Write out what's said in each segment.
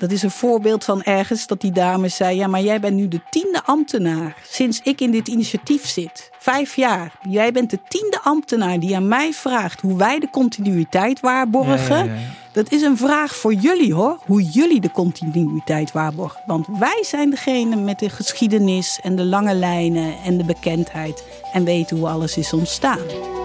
Dat is een voorbeeld van ergens dat die dame zei: Ja, maar jij bent nu de tiende ambtenaar sinds ik in dit initiatief zit. Vijf jaar. Jij bent de tiende ambtenaar die aan mij vraagt hoe wij de continuïteit waarborgen. Ja, ja, ja. Dat is een vraag voor jullie hoor, hoe jullie de continuïteit waarborgen. Want wij zijn degene met de geschiedenis en de lange lijnen en de bekendheid en weten hoe alles is ontstaan.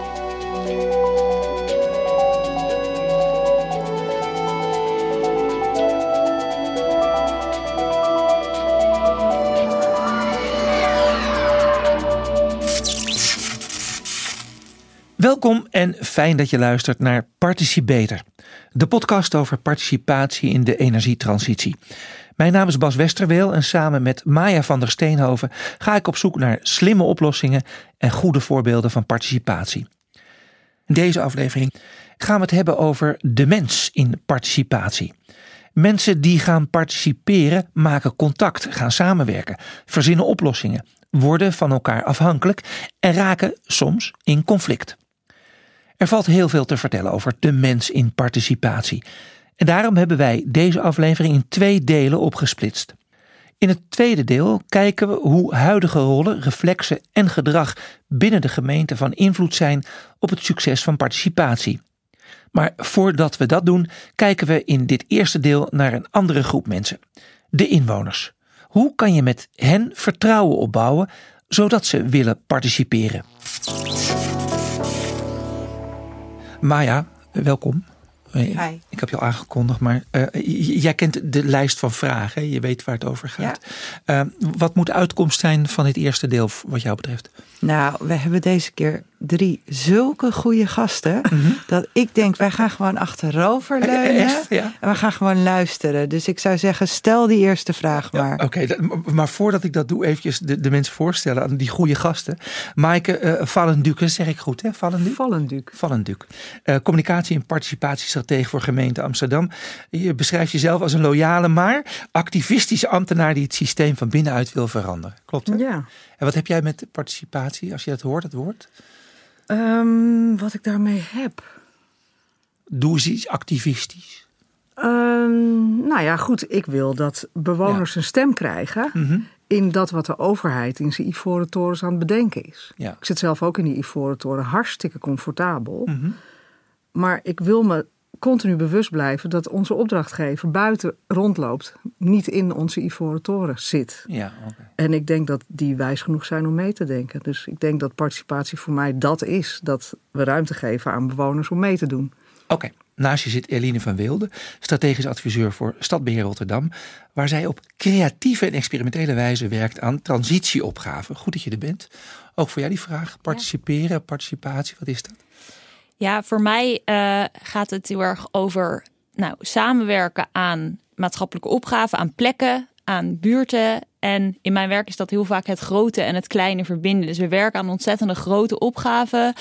Welkom en fijn dat je luistert naar Participator, de podcast over participatie in de energietransitie. Mijn naam is Bas Westerweel en samen met Maya van der Steenhoven ga ik op zoek naar slimme oplossingen en goede voorbeelden van participatie. In deze aflevering gaan we het hebben over de mens in participatie. Mensen die gaan participeren maken contact, gaan samenwerken, verzinnen oplossingen, worden van elkaar afhankelijk en raken soms in conflict. Er valt heel veel te vertellen over de mens in participatie. En daarom hebben wij deze aflevering in twee delen opgesplitst. In het tweede deel kijken we hoe huidige rollen, reflexen en gedrag binnen de gemeente van invloed zijn op het succes van participatie. Maar voordat we dat doen, kijken we in dit eerste deel naar een andere groep mensen: de inwoners. Hoe kan je met hen vertrouwen opbouwen zodat ze willen participeren? Maya, welkom. Hi. Ik heb je al aangekondigd, maar uh, jij kent de lijst van vragen. Hè? Je weet waar het over gaat. Ja. Uh, wat moet de uitkomst zijn van dit eerste deel wat jou betreft? Nou, we hebben deze keer drie zulke goede gasten. Mm -hmm. Dat ik denk, wij gaan gewoon achterover leunen. Echt? Ja. En we gaan gewoon luisteren. Dus ik zou zeggen, stel die eerste vraag maar. Ja, Oké, okay, maar voordat ik dat doe, eventjes de, de mensen voorstellen aan die goede gasten. Maaike uh, Vallenduk, dat zeg ik goed hè? Vallenduk? Vallenduk. Vallenduk. Uh, communicatie- en participatiestratege voor gemeente Amsterdam. Je beschrijft jezelf als een loyale, maar activistische ambtenaar die het systeem van binnenuit wil veranderen. Klopt hè? Ja. En wat heb jij met participatie, als je dat hoort, het woord? Um, wat ik daarmee heb. Doe eens iets activistisch. Um, nou ja, goed. Ik wil dat bewoners ja. een stem krijgen mm -hmm. in dat wat de overheid in zijn ivoren torens aan het bedenken is. Ja. Ik zit zelf ook in die ivoren toren, hartstikke comfortabel. Mm -hmm. Maar ik wil me continu bewust blijven dat onze opdrachtgever buiten rondloopt, niet in onze ivoren toren zit. Ja, okay. En ik denk dat die wijs genoeg zijn om mee te denken. Dus ik denk dat participatie voor mij dat is. Dat we ruimte geven aan bewoners om mee te doen. Oké. Okay. Naast je zit Eline van Wilde, strategisch adviseur voor Stadbeheer Rotterdam, waar zij op creatieve en experimentele wijze werkt aan transitieopgaven. Goed dat je er bent. Ook voor jou die vraag, participeren, ja. participatie, wat is dat? Ja, voor mij uh, gaat het heel erg over nou, samenwerken aan maatschappelijke opgaven, aan plekken, aan buurten. En in mijn werk is dat heel vaak het grote en het kleine verbinden. Dus we werken aan ontzettende grote opgaven, Ja.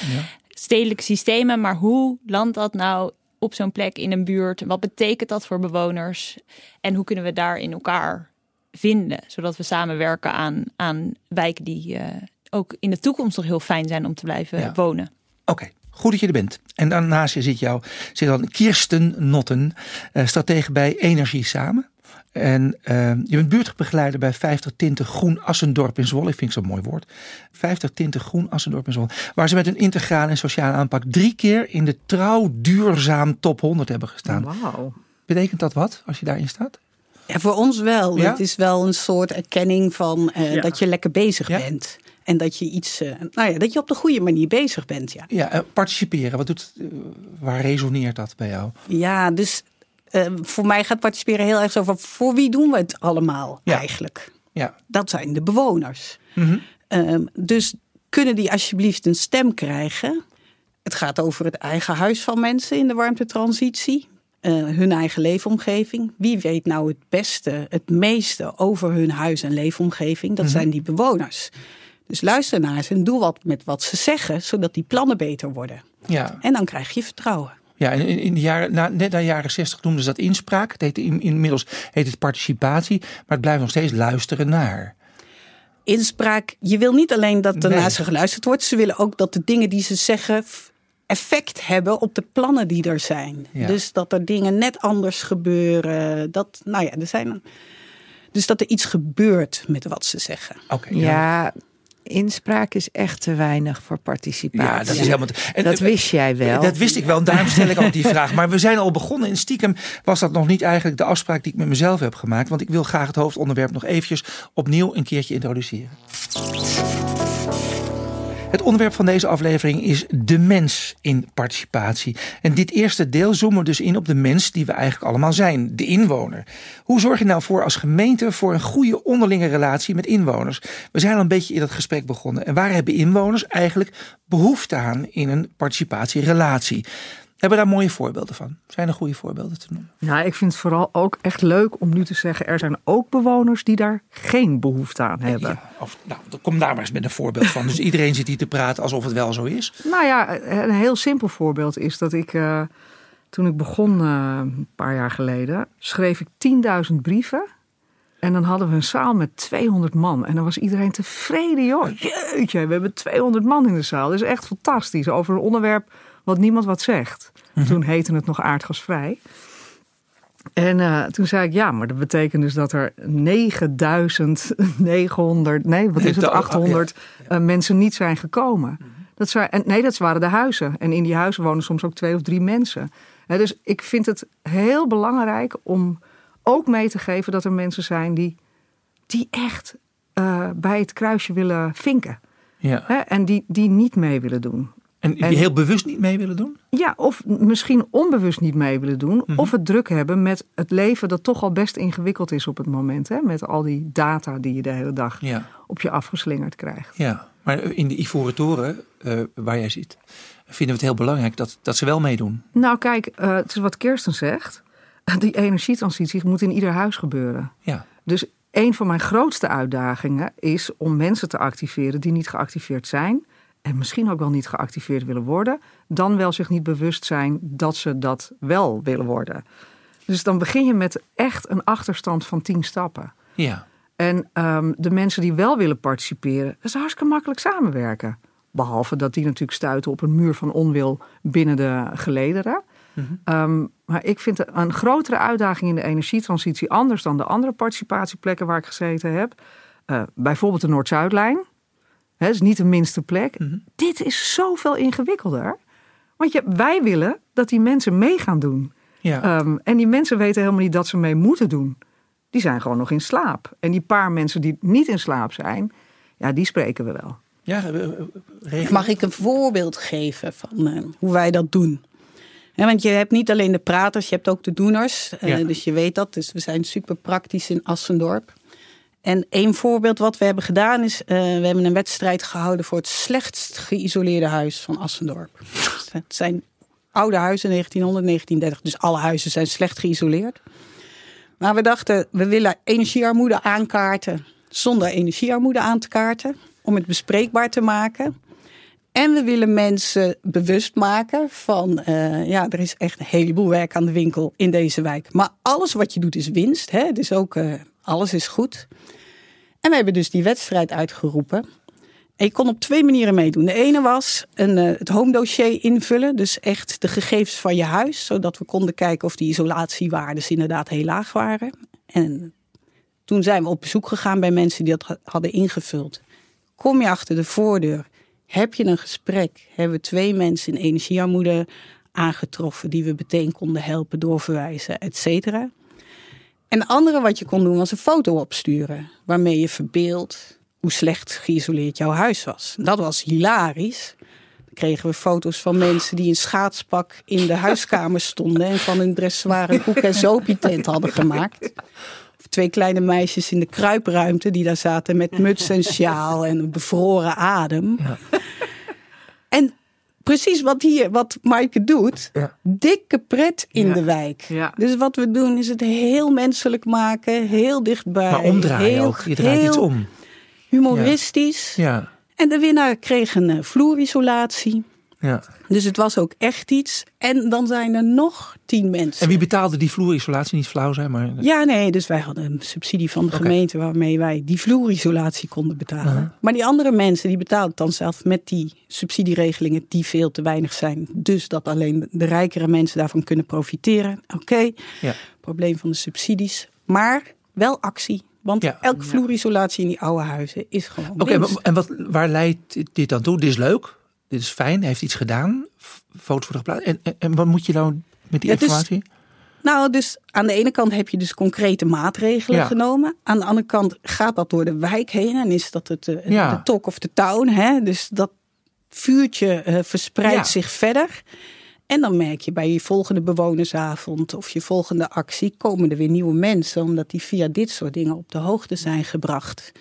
stedelijke systemen. Maar hoe landt dat nou op zo'n plek in een buurt? Wat betekent dat voor bewoners? En hoe kunnen we daar in elkaar vinden? Zodat we samenwerken aan, aan wijken die uh, ook in de toekomst nog heel fijn zijn om te blijven Ja. wonen. Oké, goed dat je er bent. En daarnaast je zit jou zit dan Kirsten Notten, eh, stratege bij Energie Samen. En eh, je bent buurtbegeleider bij 50 Tinten Groen Assendorp in Zwolle. Ik vind het zo'n mooi woord. 50 Tinten Groen Assendorp in Zwolle. Waar ze met een integrale en sociale aanpak drie keer in de trouw duurzaam top 100 hebben gestaan. Wauw. Betekent dat wat als je daarin staat? Ja, voor ons wel. Ja? Het is wel een soort erkenning van eh, Ja. dat je lekker bezig Ja? bent. En dat je iets, eh, nou ja, dat je op de goede manier bezig bent. Ja, Ja, eh, participeren. Wat doet, eh, waar resoneert dat bij jou? ja dus voor mij gaat participeren heel erg over voor wie doen we het allemaal Ja. eigenlijk? Ja. Dat zijn de bewoners. Mhm. Ehm, dus kunnen die alsjeblieft een stem krijgen? Het gaat over het eigen huis van mensen in de warmtetransitie. eh, hun eigen leefomgeving. Wie weet nou het beste, het meeste over hun huis en leefomgeving? Dat zijn die bewoners. Dus luister naar ze en doe wat met wat ze zeggen, zodat die plannen beter worden. Ja. En dan krijg je vertrouwen. Ja, en in, in de jaren, na, net na de jaren 60 noemden ze dat inspraak. Het heet, in, inmiddels heet het participatie, maar het blijft nog steeds luisteren naar. Inspraak, je wil niet alleen dat er Nee. naar ze geluisterd wordt, ze willen ook dat de dingen die ze zeggen effect hebben op de plannen die er zijn. Ja. Dus dat er dingen net anders gebeuren. Dat, nou ja, er zijn. Dus dat er iets gebeurt met wat ze zeggen. Oké, Ja, inspraak is echt te weinig voor participatie. Ja, dat is helemaal. te- En, Dat wist jij wel. Dat wist ik wel, en daarom stel ik ook die vraag. Maar we zijn al begonnen. In stiekem was dat nog niet eigenlijk de afspraak die ik met mezelf heb gemaakt. Want ik wil graag het hoofdonderwerp nog eventjes opnieuw een keertje introduceren. Het onderwerp van deze aflevering is de mens in participatie. En dit eerste deel zoomen we dus in op de mens die we eigenlijk allemaal zijn, de inwoner. Hoe zorg je nou voor als gemeente voor een goede onderlinge relatie met inwoners? We zijn al een beetje in dat gesprek begonnen. En waar hebben inwoners eigenlijk behoefte aan in een participatierelatie? Hebben daar mooie voorbeelden van. Zijn er goede voorbeelden te noemen? Nou, ik vind het vooral ook echt leuk om nu te zeggen: er zijn ook bewoners die daar geen behoefte aan hebben. Ja, of, nou, kom daar maar eens met een voorbeeld van. Dus iedereen zit hier te praten alsof het wel zo is. Nou ja, een heel simpel voorbeeld is dat ik, eh, toen ik begon eh, een paar jaar geleden, schreef ik 10.000 brieven. En dan hadden we een zaal met 200 man. En dan was iedereen tevreden, joh. Jeetje, we hebben 200 man in de zaal. Dat is echt fantastisch. Over een onderwerp wat niemand wat zegt. Toen heette het nog aardgasvrij. En eh, toen zei ik, ja, maar dat betekent dus dat er 9900, nee, wat is het, De- 800 eh, mensen niet zijn gekomen. Dat zijn, en, nee, dat waren de huizen. En in die huizen wonen soms ook twee of drie mensen. Dus ik vind het heel belangrijk om ook mee te geven dat er mensen zijn die, die echt eh, bij het kruisje willen vinken. Ja. En die, die niet mee willen doen. En die En- heel bewust niet mee willen doen? Ja, of misschien onbewust niet mee willen doen. Mhm. Of het druk hebben met het leven dat toch al best ingewikkeld is op het moment. Hè? Met al die data die je de hele dag Ja. op je afgeslingerd krijgt. Ja, maar in de Ivoren Toren, eh, waar jij zit, vinden we het heel belangrijk dat, dat ze wel meedoen. Nou kijk, eh, het is wat Kirsten zegt. Die energietransitie moet in ieder huis gebeuren. Ja, Dus een van mijn grootste uitdagingen is om mensen te activeren die niet geactiveerd zijn. En misschien ook wel niet geactiveerd willen worden. Dan wel zich niet bewust zijn dat ze dat wel willen worden. Dus dan begin je met echt een achterstand van tien stappen. ja, En ehm, de mensen die wel willen participeren, dat is hartstikke makkelijk samenwerken. Behalve dat die natuurlijk stuiten op een muur van onwil binnen de gelederen. Ehm, maar ik vind een grotere uitdaging in de energietransitie, anders dan de andere participatieplekken waar ik gezeten heb. eh, bijvoorbeeld de Noord-Zuidlijn. Hè, is niet de minste plek. Dit is zoveel ingewikkelder. Want je, wij willen dat die mensen mee gaan doen. ja. Ehm, en die mensen weten helemaal niet dat ze mee moeten doen. Die zijn gewoon nog in slaap. En die paar mensen die niet in slaap zijn, ja, die spreken we wel. ja eh, eh. Mag ik een voorbeeld geven van eh, hoe wij dat doen? Hè, want je hebt niet alleen de praters, je hebt ook de doeners. Ja. Dus je weet dat. Dus we zijn super praktisch in Assendorp. En één voorbeeld wat we hebben gedaan is... eh, we hebben een wedstrijd gehouden voor het slechtst geïsoleerde huis van Assendorp. Het zijn oude huizen, 1900, 1930. Dus alle huizen zijn slecht geïsoleerd. Maar we dachten, we willen energiearmoede aankaarten... zonder energiearmoede aan te kaarten. Om het bespreekbaar te maken. En we willen mensen bewust maken van, eh, ja, er is echt een heleboel werk aan de winkel in deze wijk. Maar alles wat je doet is winst. Hè? Dus ook, eh, alles is goed. En we hebben dus die wedstrijd uitgeroepen. En je kon op twee manieren meedoen. De ene was een, eh, het home dossier invullen. Dus echt de gegevens van je huis. Zodat we konden kijken of die isolatiewaarden inderdaad heel laag waren. En toen zijn we op bezoek gegaan bij mensen die dat ha- hadden ingevuld. Kom je achter de voordeur, heb je een gesprek, hebben we twee mensen in energiearmoede aangetroffen die we meteen konden helpen, doorverwijzen, et cetera. En het andere wat je kon doen was een foto opsturen, waarmee je verbeeldt hoe slecht geïsoleerd jouw huis was. Dat was hilarisch. Dan kregen we foto's van mensen die in schaatspak in de huiskamer stonden en van hun dressoir een koek- en zopietent hadden gemaakt. Of twee kleine meisjes in de kruipruimte die daar zaten met muts en sjaal en een bevroren adem. En precies wat hier, wat Maaike doet, Ja. dikke pret in Ja. de wijk. Ja. Dus wat we doen is het heel menselijk maken, heel dichtbij. Maar omdraaien heel, ook. Je draait heel iets om. Humoristisch. Ja, En de winnaar kreeg een eh, vloerisolatie. Ja. Dus het was ook echt iets. En dan zijn er nog tien mensen. En wie betaalde die vloerisolatie? Niet flauw zijn, maar... Ja, nee, dus wij hadden een subsidie van de gemeente waarmee wij die vloerisolatie konden betalen. Maar die andere mensen die betaalden dan zelf met die subsidieregelingen die veel te weinig zijn. Dus dat alleen de rijkere mensen daarvan kunnen profiteren. Oké, Ja. probleem van de subsidies. Maar wel actie. Want Ja. elke vloerisolatie in die oude huizen is gewoon Oké, en wat, waar leidt dit dan toe? Dit is leuk, dit is fijn, hij heeft iets gedaan, foto's worden geplaatst. En, en, en wat moet je nou met die Ja, dus- informatie? Nou, dus aan de ene kant heb je dus concrete maatregelen Ja. genomen. Aan de andere kant gaat dat door de wijk heen en is dat het, eh, Ja. de talk of the town. Hè? Dus dat vuurtje eh, verspreidt zich verder. En dan merk je bij je volgende bewonersavond of je volgende actie komen er weer nieuwe mensen, omdat die via dit soort dingen op de hoogte zijn gebracht.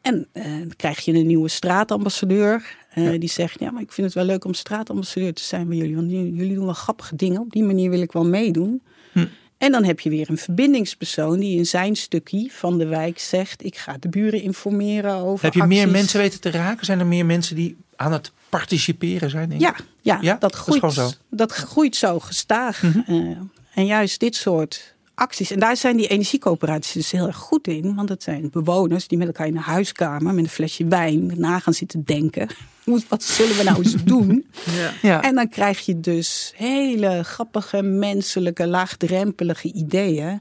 En eh, dan krijg je een nieuwe straatambassadeur. eh, Die zegt, ja, maar ik vind het wel leuk om straatambassadeur te zijn bij jullie. Want jullie doen wel grappige dingen. Op die manier wil ik wel meedoen. Hm. En dan heb je weer een verbindingspersoon die in zijn stukje van de wijk zegt... ik ga de buren informeren over Heb je meer mensen weten te raken? Zijn er meer mensen die aan het participeren zijn? Ja, ja, Ja? dat Dat groeit, gewoon zo. Mhm. dat groeit zo gestaag. Eh, en juist dit soort acties. En daar zijn die energiecoöperaties dus heel erg goed in. Want het zijn bewoners die met elkaar in een huiskamer... met een flesje wijn na gaan zitten denken. Wat zullen we nou eens doen? Ja. Ja. En dan krijg je dus hele grappige, menselijke, laagdrempelige ideeën.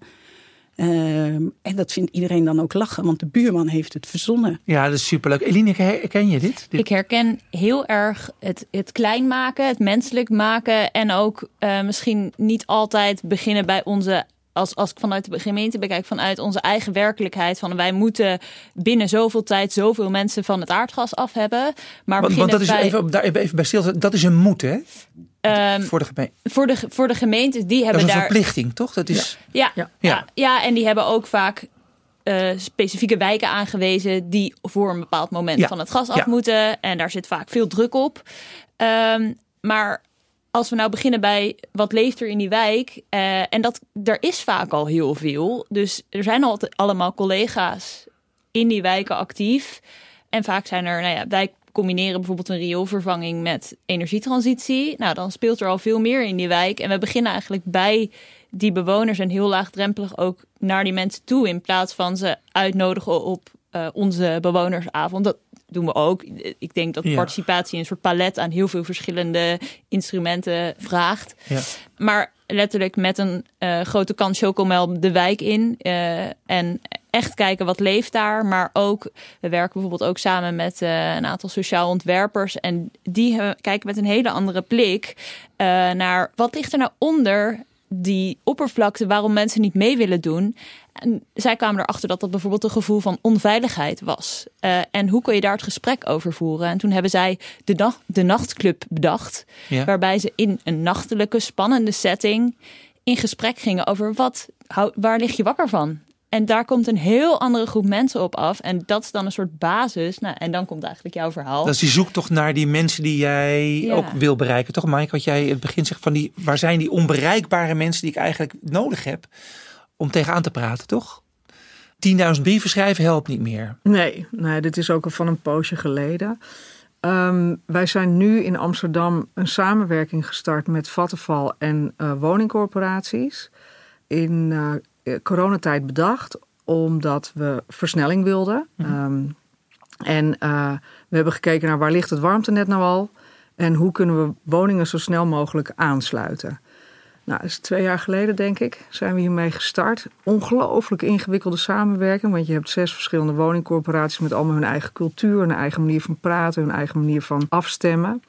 Ehm, en dat vindt iedereen dan ook lachen, want de buurman heeft het verzonnen. ja, dat is superleuk. Eline, herken je dit? Dit- Ik herken heel erg het, het klein maken, het menselijk maken. En ook eh, misschien niet altijd beginnen bij onze. Als, als ik vanuit de gemeente bekijk, vanuit onze eigen werkelijkheid. Van wij moeten binnen zoveel tijd zoveel mensen van het aardgas af hebben. Maar want, dat is bij, even, daar even bij stil. Dat is een moet, hè? ehm, voor de gemeente. voor, de, voor de gemeentes, die Dat hebben is een daar. verplichting, toch? Dat is. Ja, Ja. ja. Ja. Ja, en die hebben ook vaak eh, specifieke wijken aangewezen die voor een bepaald moment Ja. van het gas af Ja. moeten. En daar zit vaak veel druk op. Ehm, maar als we nou beginnen bij wat leeft er in die wijk. eh, en dat, er is vaak al heel veel. Dus er zijn altijd allemaal collega's in die wijken actief. En vaak zijn er, nou ja, wij combineren bijvoorbeeld een rioolvervanging met energietransitie. Nou, dan speelt er al veel meer in die wijk. En we beginnen eigenlijk bij die bewoners en heel laagdrempelig ook naar die mensen toe. In plaats van ze uitnodigen op eh, onze bewonersavond. Doen we ook. Ik denk dat participatie een soort palet aan heel veel verschillende instrumenten vraagt. Ja. Maar letterlijk met een eh, grote kan chocomel de wijk in. eh, en echt kijken wat leeft daar. Maar ook, we werken bijvoorbeeld ook samen met eh, een aantal sociaal ontwerpers. En die kijken met een hele andere blik naar wat ligt er nou onder die oppervlakte waarom mensen niet mee willen doen. En zij kwamen erachter dat dat bijvoorbeeld een gevoel van onveiligheid was. Eh, en hoe kun je daar het gesprek over voeren? En toen hebben zij de, nacht, de nachtclub bedacht. Ja. Waarbij ze in een nachtelijke, spannende setting in gesprek gingen over wat, waar lig je wakker van? En daar komt een heel andere groep mensen op af. En dat is dan een soort basis. Nou, en dan komt eigenlijk jouw verhaal. Dat is die zoektocht naar die mensen die jij Ja. ook wil bereiken. Toch, Mike? Wat jij in het begin zegt van die, waar zijn die onbereikbare mensen die ik eigenlijk nodig heb om tegenaan te praten, toch? 10.000 brieven schrijven helpt niet meer. Nee, nee, dit is ook al van een poosje geleden. Ehm, wij zijn nu in Amsterdam een samenwerking gestart met Vattenfall en eh, woningcorporaties. In eh, coronatijd bedacht, omdat we versnelling wilden. Ehm, en eh, we hebben gekeken naar waar ligt het warmtenet nou al en hoe kunnen we woningen zo snel mogelijk aansluiten. Nou, dat is twee jaar geleden, denk ik, zijn we hiermee gestart. Ongelooflijk ingewikkelde samenwerking, want je hebt zes verschillende woningcorporaties met allemaal hun eigen cultuur, hun eigen manier van praten, hun eigen manier van afstemmen.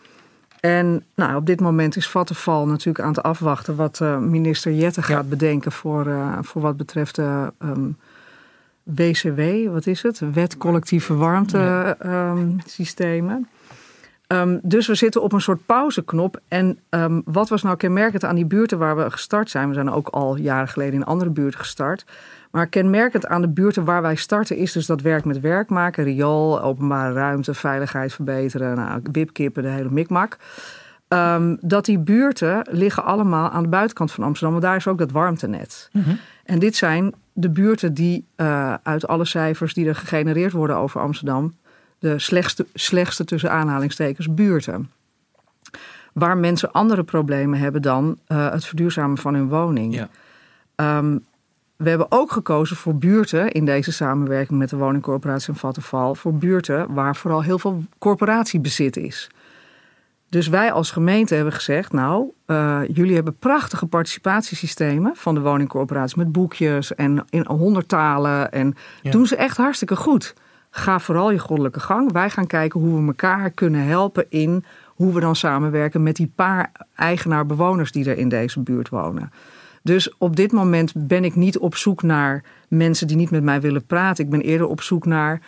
En nou, op dit moment is Vattenfall natuurlijk aan het afwachten wat eh, minister Jette gaat bedenken voor, eh, voor wat betreft de ehm, WCW, wat is het? Wet collectieve warmtesystemen. Ehm, dus we zitten op een soort pauzeknop. En ehm, wat was nou kenmerkend aan die buurten waar we gestart zijn? We zijn ook al jaren geleden in andere buurten gestart. Maar kenmerkend aan de buurten waar wij starten is dus dat werk met werk maken. Riool, openbare ruimte, veiligheid verbeteren, nou, wipkippen, de hele mikmak. Ehm, dat die buurten liggen allemaal aan de buitenkant van Amsterdam. Want daar is ook dat warmtenet. En dit zijn de buurten die eh, uit alle cijfers die er gegenereerd worden over Amsterdam... de slechtste, slechtste tussen aanhalingstekens buurten. waar mensen andere problemen hebben dan uh, het verduurzamen van hun woning. Ja. Um, we hebben ook gekozen voor buurten in deze samenwerking met de woningcorporatie en Vattenval. Voor buurten waar vooral heel veel corporatiebezit is. Dus wij als gemeente hebben gezegd, nou, uh, jullie hebben prachtige participatiesystemen van de woningcorporatie met boekjes en in honderd talen en Ja. doen ze echt hartstikke goed. Ga vooral je goddelijke gang. Wij gaan kijken hoe we elkaar kunnen helpen in hoe we dan samenwerken met die paar eigenaar-bewoners die er in deze buurt wonen. Dus op dit moment ben ik niet op zoek naar mensen die niet met mij willen praten. Ik ben eerder op zoek naar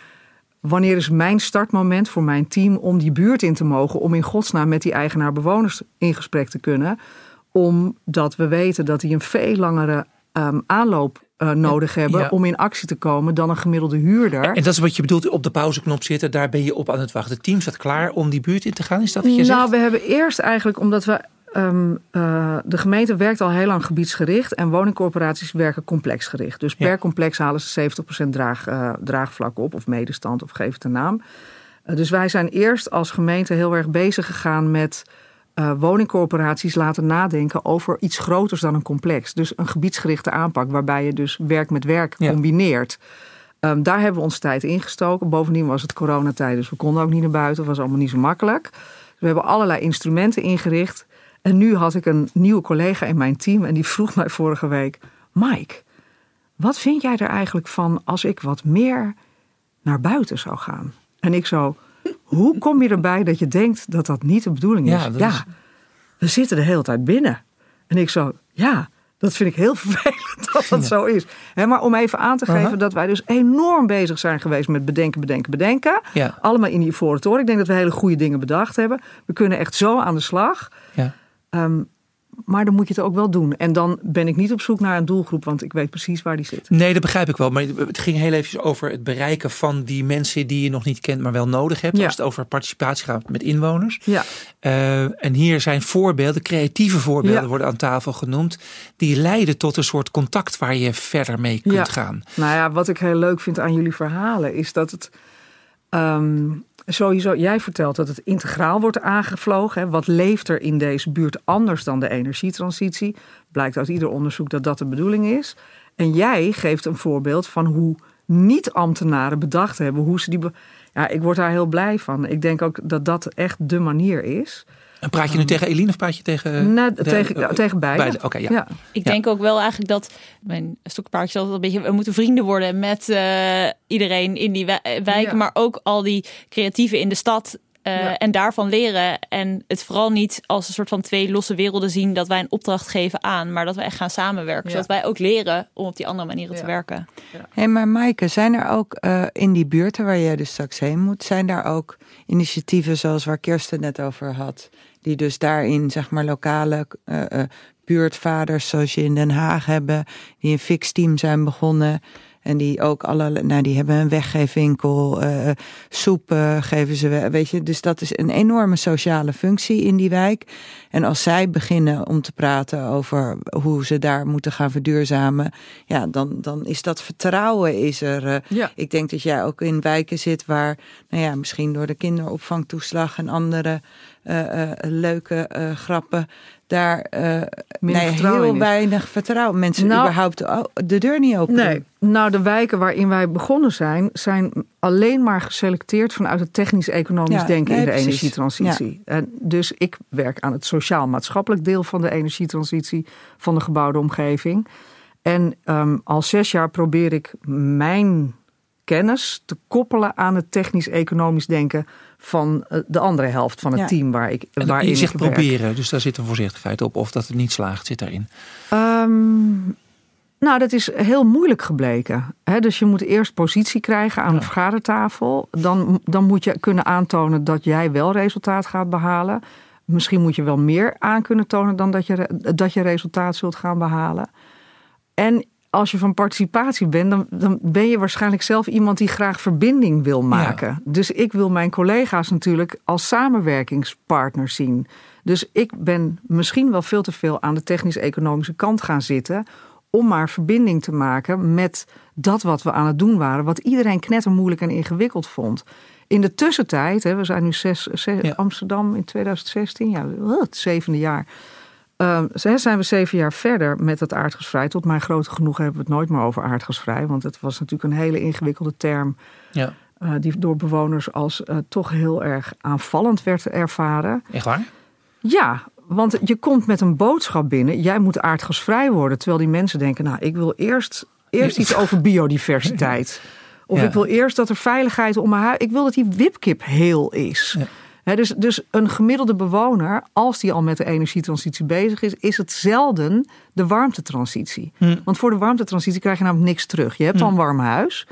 wanneer is mijn startmoment voor mijn team om die buurt in te mogen, om in godsnaam met die eigenaar-bewoners in gesprek te kunnen, omdat we weten dat die een veel langere um, aanloop uh, nodig hebben Ja. om in actie te komen dan een gemiddelde huurder. En dat is wat je bedoelt, op de pauzeknop zitten, daar ben je op aan het wachten. Het team staat klaar om die buurt in te gaan, is dat wat je nou, zegt? we hebben eerst eigenlijk, omdat we. Um, uh, de gemeente werkt al heel lang gebiedsgericht en woningcorporaties werken complexgericht. Dus per Ja. complex halen ze 70% draag, uh, draagvlak op, of medestand, of geef het een naam. Uh, dus wij zijn eerst als gemeente heel erg bezig gegaan met woningcorporaties laten nadenken over iets groters dan een complex. Dus een gebiedsgerichte aanpak, waarbij je dus werk met werk Ja. combineert. Um, daar hebben we onze tijd ingestoken. Bovendien was het coronatijd, dus we konden ook niet naar buiten. Het was allemaal niet zo makkelijk. Dus we hebben allerlei instrumenten ingericht. En nu had ik een nieuwe collega in mijn team en die vroeg mij vorige week: Mike, wat vind jij er eigenlijk van als ik wat meer naar buiten zou gaan? En ik zo: Hoe kom je erbij dat je denkt dat dat niet de bedoeling is? Ja, is- we zitten de hele tijd binnen. En ik zo: Ja, dat vind ik heel vervelend dat dat zo is. Maar om even aan te geven dat wij dus enorm bezig zijn geweest met bedenken, bedenken, bedenken. Ja. Allemaal in die Toren. Ik denk dat we hele goede dingen bedacht hebben. We kunnen echt zo aan de slag. Ja. Ehm, maar dan moet je het ook wel doen. En dan ben ik niet op zoek naar een doelgroep, want ik weet precies waar die zit. Nee, dat begrijp ik wel. Maar het ging heel even over het bereiken van die mensen die je nog niet kent, maar wel nodig hebt. Ja. Als het over participatie gaat met inwoners. Ja, Uh, en hier zijn voorbeelden, creatieve voorbeelden Ja. worden aan tafel genoemd. Die leiden tot een soort contact waar je verder mee kunt Ja. gaan. nou ja, wat ik heel leuk vind aan jullie verhalen is dat het. ehm, sowieso, jij vertelt dat het integraal wordt aangevlogen. Wat leeft er in deze buurt anders dan de energietransitie? Blijkt uit ieder onderzoek dat dat de bedoeling is. En jij geeft een voorbeeld van hoe niet-ambtenaren bedacht hebben hoe ze die. Ja, ik word daar heel blij van. Ik denk ook dat dat echt de manier is. En praat je nu tegen Eline of praat je tegen... Nou, de- tegen, eh, tegen beide. Oké, ja. ja. Ik Ja. denk ook wel eigenlijk dat mijn stokpaardje is altijd een beetje. We moeten vrienden worden met eh, iedereen in die wij- wijken, Ja. maar ook al die creatieven in de stad. eh, Ja. En daarvan leren. En het vooral niet als een soort van twee losse werelden zien dat wij een opdracht geven aan, maar dat we echt gaan samenwerken. Ja. Zodat wij ook leren om op die andere manieren te Ja. werken. Hé, maar Maaike, zijn er ook eh, in die buurten waar jij dus straks heen moet, zijn daar ook initiatieven zoals waar Kirsten net over had, die dus daarin zeg maar lokale eh, eh, buurtvaders zoals je in Den Haag hebben, die een fix team zijn begonnen en die ook alle, nou die hebben een weggeefwinkel, eh soep geven ze, we- weet je, dus dat is een enorme sociale functie in die wijk. En als zij beginnen om te praten over hoe ze daar moeten gaan verduurzamen, ja, dan, dan is dat vertrouwen is er. Ja. Ik denk dat jij ook in wijken zit waar, nou ja, misschien door de kinderopvangtoeslag en andere leuke eh, grappen, daar eh nee, heel weinig vertrouwen. Mensen Nou- überhaupt de deur niet open Nee, nou de wijken waarin wij begonnen zijn, zijn alleen maar geselecteerd vanuit het technisch-economisch Ja, denken nee, in de precies. energietransitie. En dus ik werk aan het sociaal-maatschappelijk deel van de energietransitie van de gebouwde omgeving. En ehm, al zes jaar probeer ik mijn kennis te koppelen aan het technisch-economisch denken van eh, de andere helft van het Ja. team waar ik En waarin je zegt ik werk. proberen, dus daar zit een voorzichtigheid op. Of dat het niet slaagt, zit daarin. Ehm, nou, dat is heel moeilijk gebleken. Hè? Dus je moet eerst positie krijgen aan de vergadertafel. Dan, dan moet je kunnen aantonen dat jij wel resultaat gaat behalen. Misschien moet je wel meer aan kunnen tonen dan dat je, dat je resultaat zult gaan behalen. En als je van participatie bent, dan, dan ben je waarschijnlijk zelf iemand die graag verbinding wil maken. Dus ik wil mijn collega's natuurlijk als samenwerkingspartner zien. Dus ik ben misschien wel veel te veel aan de technisch-economische kant gaan zitten. Om maar verbinding te maken met dat wat we aan het doen waren. Wat iedereen knettermoeilijk en ingewikkeld vond. In de tussentijd, hè, we zijn nu zes, zes- Ja. Amsterdam in 2016, ja, het zevende jaar. Ze- zijn we zeven jaar verder met het aardgasvrij. Tot mijn grote genoegen hebben we het nooit meer over aardgasvrij. Want het was natuurlijk een hele ingewikkelde term. Ja, eh, die door bewoners als eh, toch heel erg aanvallend werd ervaren. echt waar? Ja, want je komt met een boodschap binnen. Jij moet aardgasvrij worden. Terwijl die mensen denken, nou, ik wil eerst, eerst iets over biodiversiteit. Of Ja. ik wil eerst dat er veiligheid om mijn huis... Ik wil dat die wipkip heel is. Ja. Dus, dus een gemiddelde bewoner, als die al met de energietransitie bezig is... is het zelden de warmtetransitie. Hm. Want voor de warmtetransitie krijg je namelijk niks terug. Je hebt al een warm huis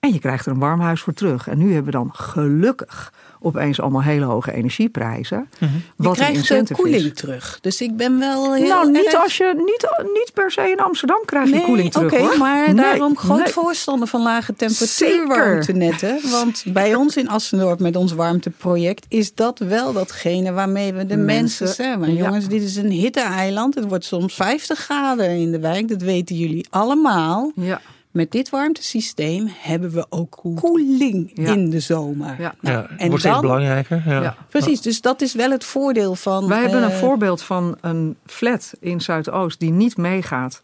en je krijgt er een warm huis voor terug. En nu hebben we dan gelukkig opeens allemaal hele hoge energieprijzen. Je Wat een krijgt de koeling is. terug. Dus ik ben wel heel Nou, niet, erg- als je, niet, niet per se in Amsterdam krijg je Nee, koeling terug oké, hoor. maar Nee, daarom groot nee. voorstander van lage temperatuurwarmtenetten. Want bij ons in Assendorp met ons warmteproject is dat wel datgene waarmee we de mensen, Mensen, ja. jongens, dit is een hitteeiland. Het wordt soms 50 graden in de wijk. Dat weten jullie allemaal. Ja, Met dit warmtesysteem hebben we ook koeling Ja. in de zomer. Ja. Nou, ja, het en wordt steeds belangrijker. Ja. Ja. precies, dus dat is wel het voordeel van. Wij hebben een eh, voorbeeld van een flat in Zuidoost die niet meegaat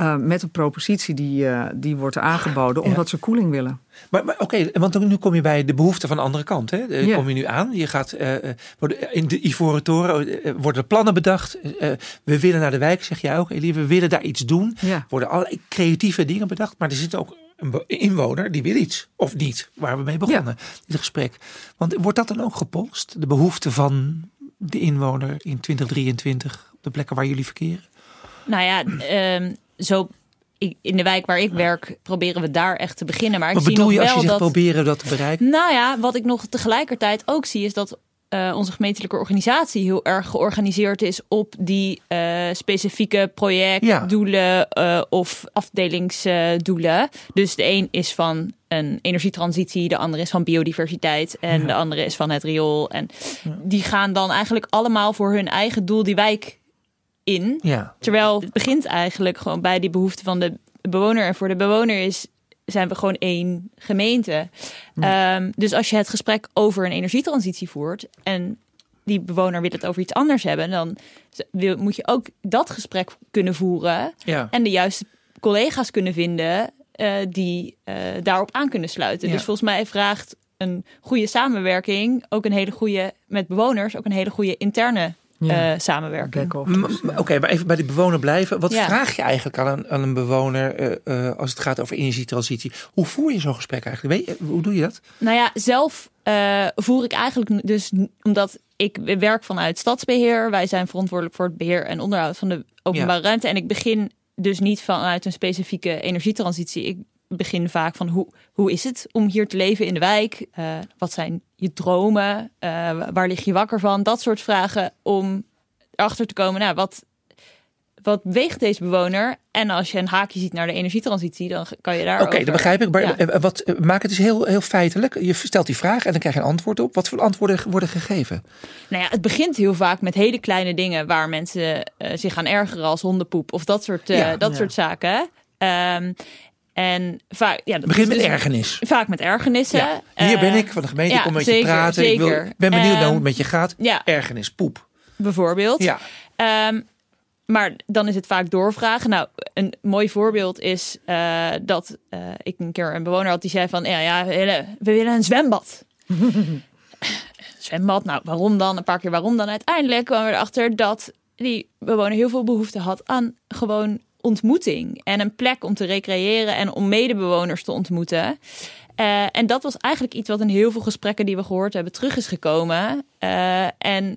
eh, met de propositie die, eh, die wordt aangeboden, omdat ze koeling willen. Maar, maar oké, want nu kom je bij de behoefte van de andere kant. Hè? Eh, Ja. Kom je nu aan. Je gaat eh, eh, worden, in de Ivoren Toren worden plannen bedacht. Eh, we willen naar de wijk, zeg jij ook. Elie. We willen daar iets doen. Ja. worden allerlei creatieve dingen bedacht. Maar er zit ook een inwoner die wil iets. Of niet. Waar we mee begonnen. Dit gesprek. Want wordt dat dan ook gepolst? De behoefte van de inwoner in 2023. Op de plekken waar jullie verkeren? Nou ja, ehm, zo in de wijk waar ik werk proberen we daar echt te beginnen. Maar ik Wat zie bedoel nog je als je zegt dat. proberen dat te bereiken? Nou ja, wat ik nog tegelijkertijd ook zie is dat eh, onze gemeentelijke organisatie heel erg georganiseerd is op die eh, specifieke projectdoelen eh, of afdelingsdoelen. dus de een is van een energietransitie, de andere is van biodiversiteit en de andere is van het riool. En die gaan dan eigenlijk allemaal voor hun eigen doel die wijk in. Ja. Terwijl het begint eigenlijk gewoon bij die behoefte van de bewoner. En voor de bewoner is, zijn we gewoon één gemeente. Ehm, dus als je het gesprek over een energietransitie voert en die bewoner wil het over iets anders hebben, dan wil, moet je ook dat gesprek kunnen voeren Ja. en de juiste collega's kunnen vinden eh, die eh, daarop aan kunnen sluiten. Ja. Dus volgens mij vraagt een goede samenwerking ook een hele goede met bewoners, ook een hele goede interne Ja. eh, samenwerking. Oké, maar even bij die bewoner blijven. Wat Ja. vraag je eigenlijk aan een, aan een bewoner eh, eh, als het gaat over energietransitie? Hoe voer je zo'n gesprek eigenlijk? Weet je, hoe doe je dat? Nou ja, zelf eh, voer ik eigenlijk dus omdat ik werk vanuit stadsbeheer. Wij zijn verantwoordelijk voor het beheer en onderhoud van de openbare ruimte. En ik begin dus niet vanuit een specifieke energietransitie. Ik begin vaak van hoe, hoe is het om hier te leven in de wijk? Eh, wat zijn je dromen? Eh, waar lig je wakker van? Dat soort vragen om erachter te komen. Nou, wat, wat weegt deze bewoner? En als je een haakje ziet naar de energietransitie, dan kan je daar. Oké, dat begrijp ik. Maar Ja. eh, wat, maak het dus heel, heel feitelijk. Je stelt die vraag en dan krijg je een antwoord op. Wat voor antwoorden worden gegeven? Nou ja, het begint heel vaak met hele kleine dingen waar mensen zich aan ergeren als hondenpoep of dat soort, eh, Ja, dat ja. soort zaken. Ehm, en vaak, ja, dat Begin is met dus ergernis. Vaak met ergenissen. Ja, hier Eh, ben ik van de gemeente. ja, ik kom met zeker, je praten. Ik wil, ben benieuwd naar hoe Ehm, het met je gaat. Ja, Ergernis, poep. bijvoorbeeld. Ja, Ehm, maar dan is het vaak doorvragen. Nou, een mooi voorbeeld is eh, dat eh, ik een keer een bewoner had die zei van... Ja, ja we, willen, we willen een zwembad. zwembad, nou waarom dan? Een paar keer waarom dan? Uiteindelijk kwamen we erachter dat die bewoner heel veel behoefte had aan gewoon ontmoeting. En een plek om te recreëren en om medebewoners te ontmoeten. Eh, en dat was eigenlijk iets wat in heel veel gesprekken die we gehoord hebben terug is gekomen. Eh, en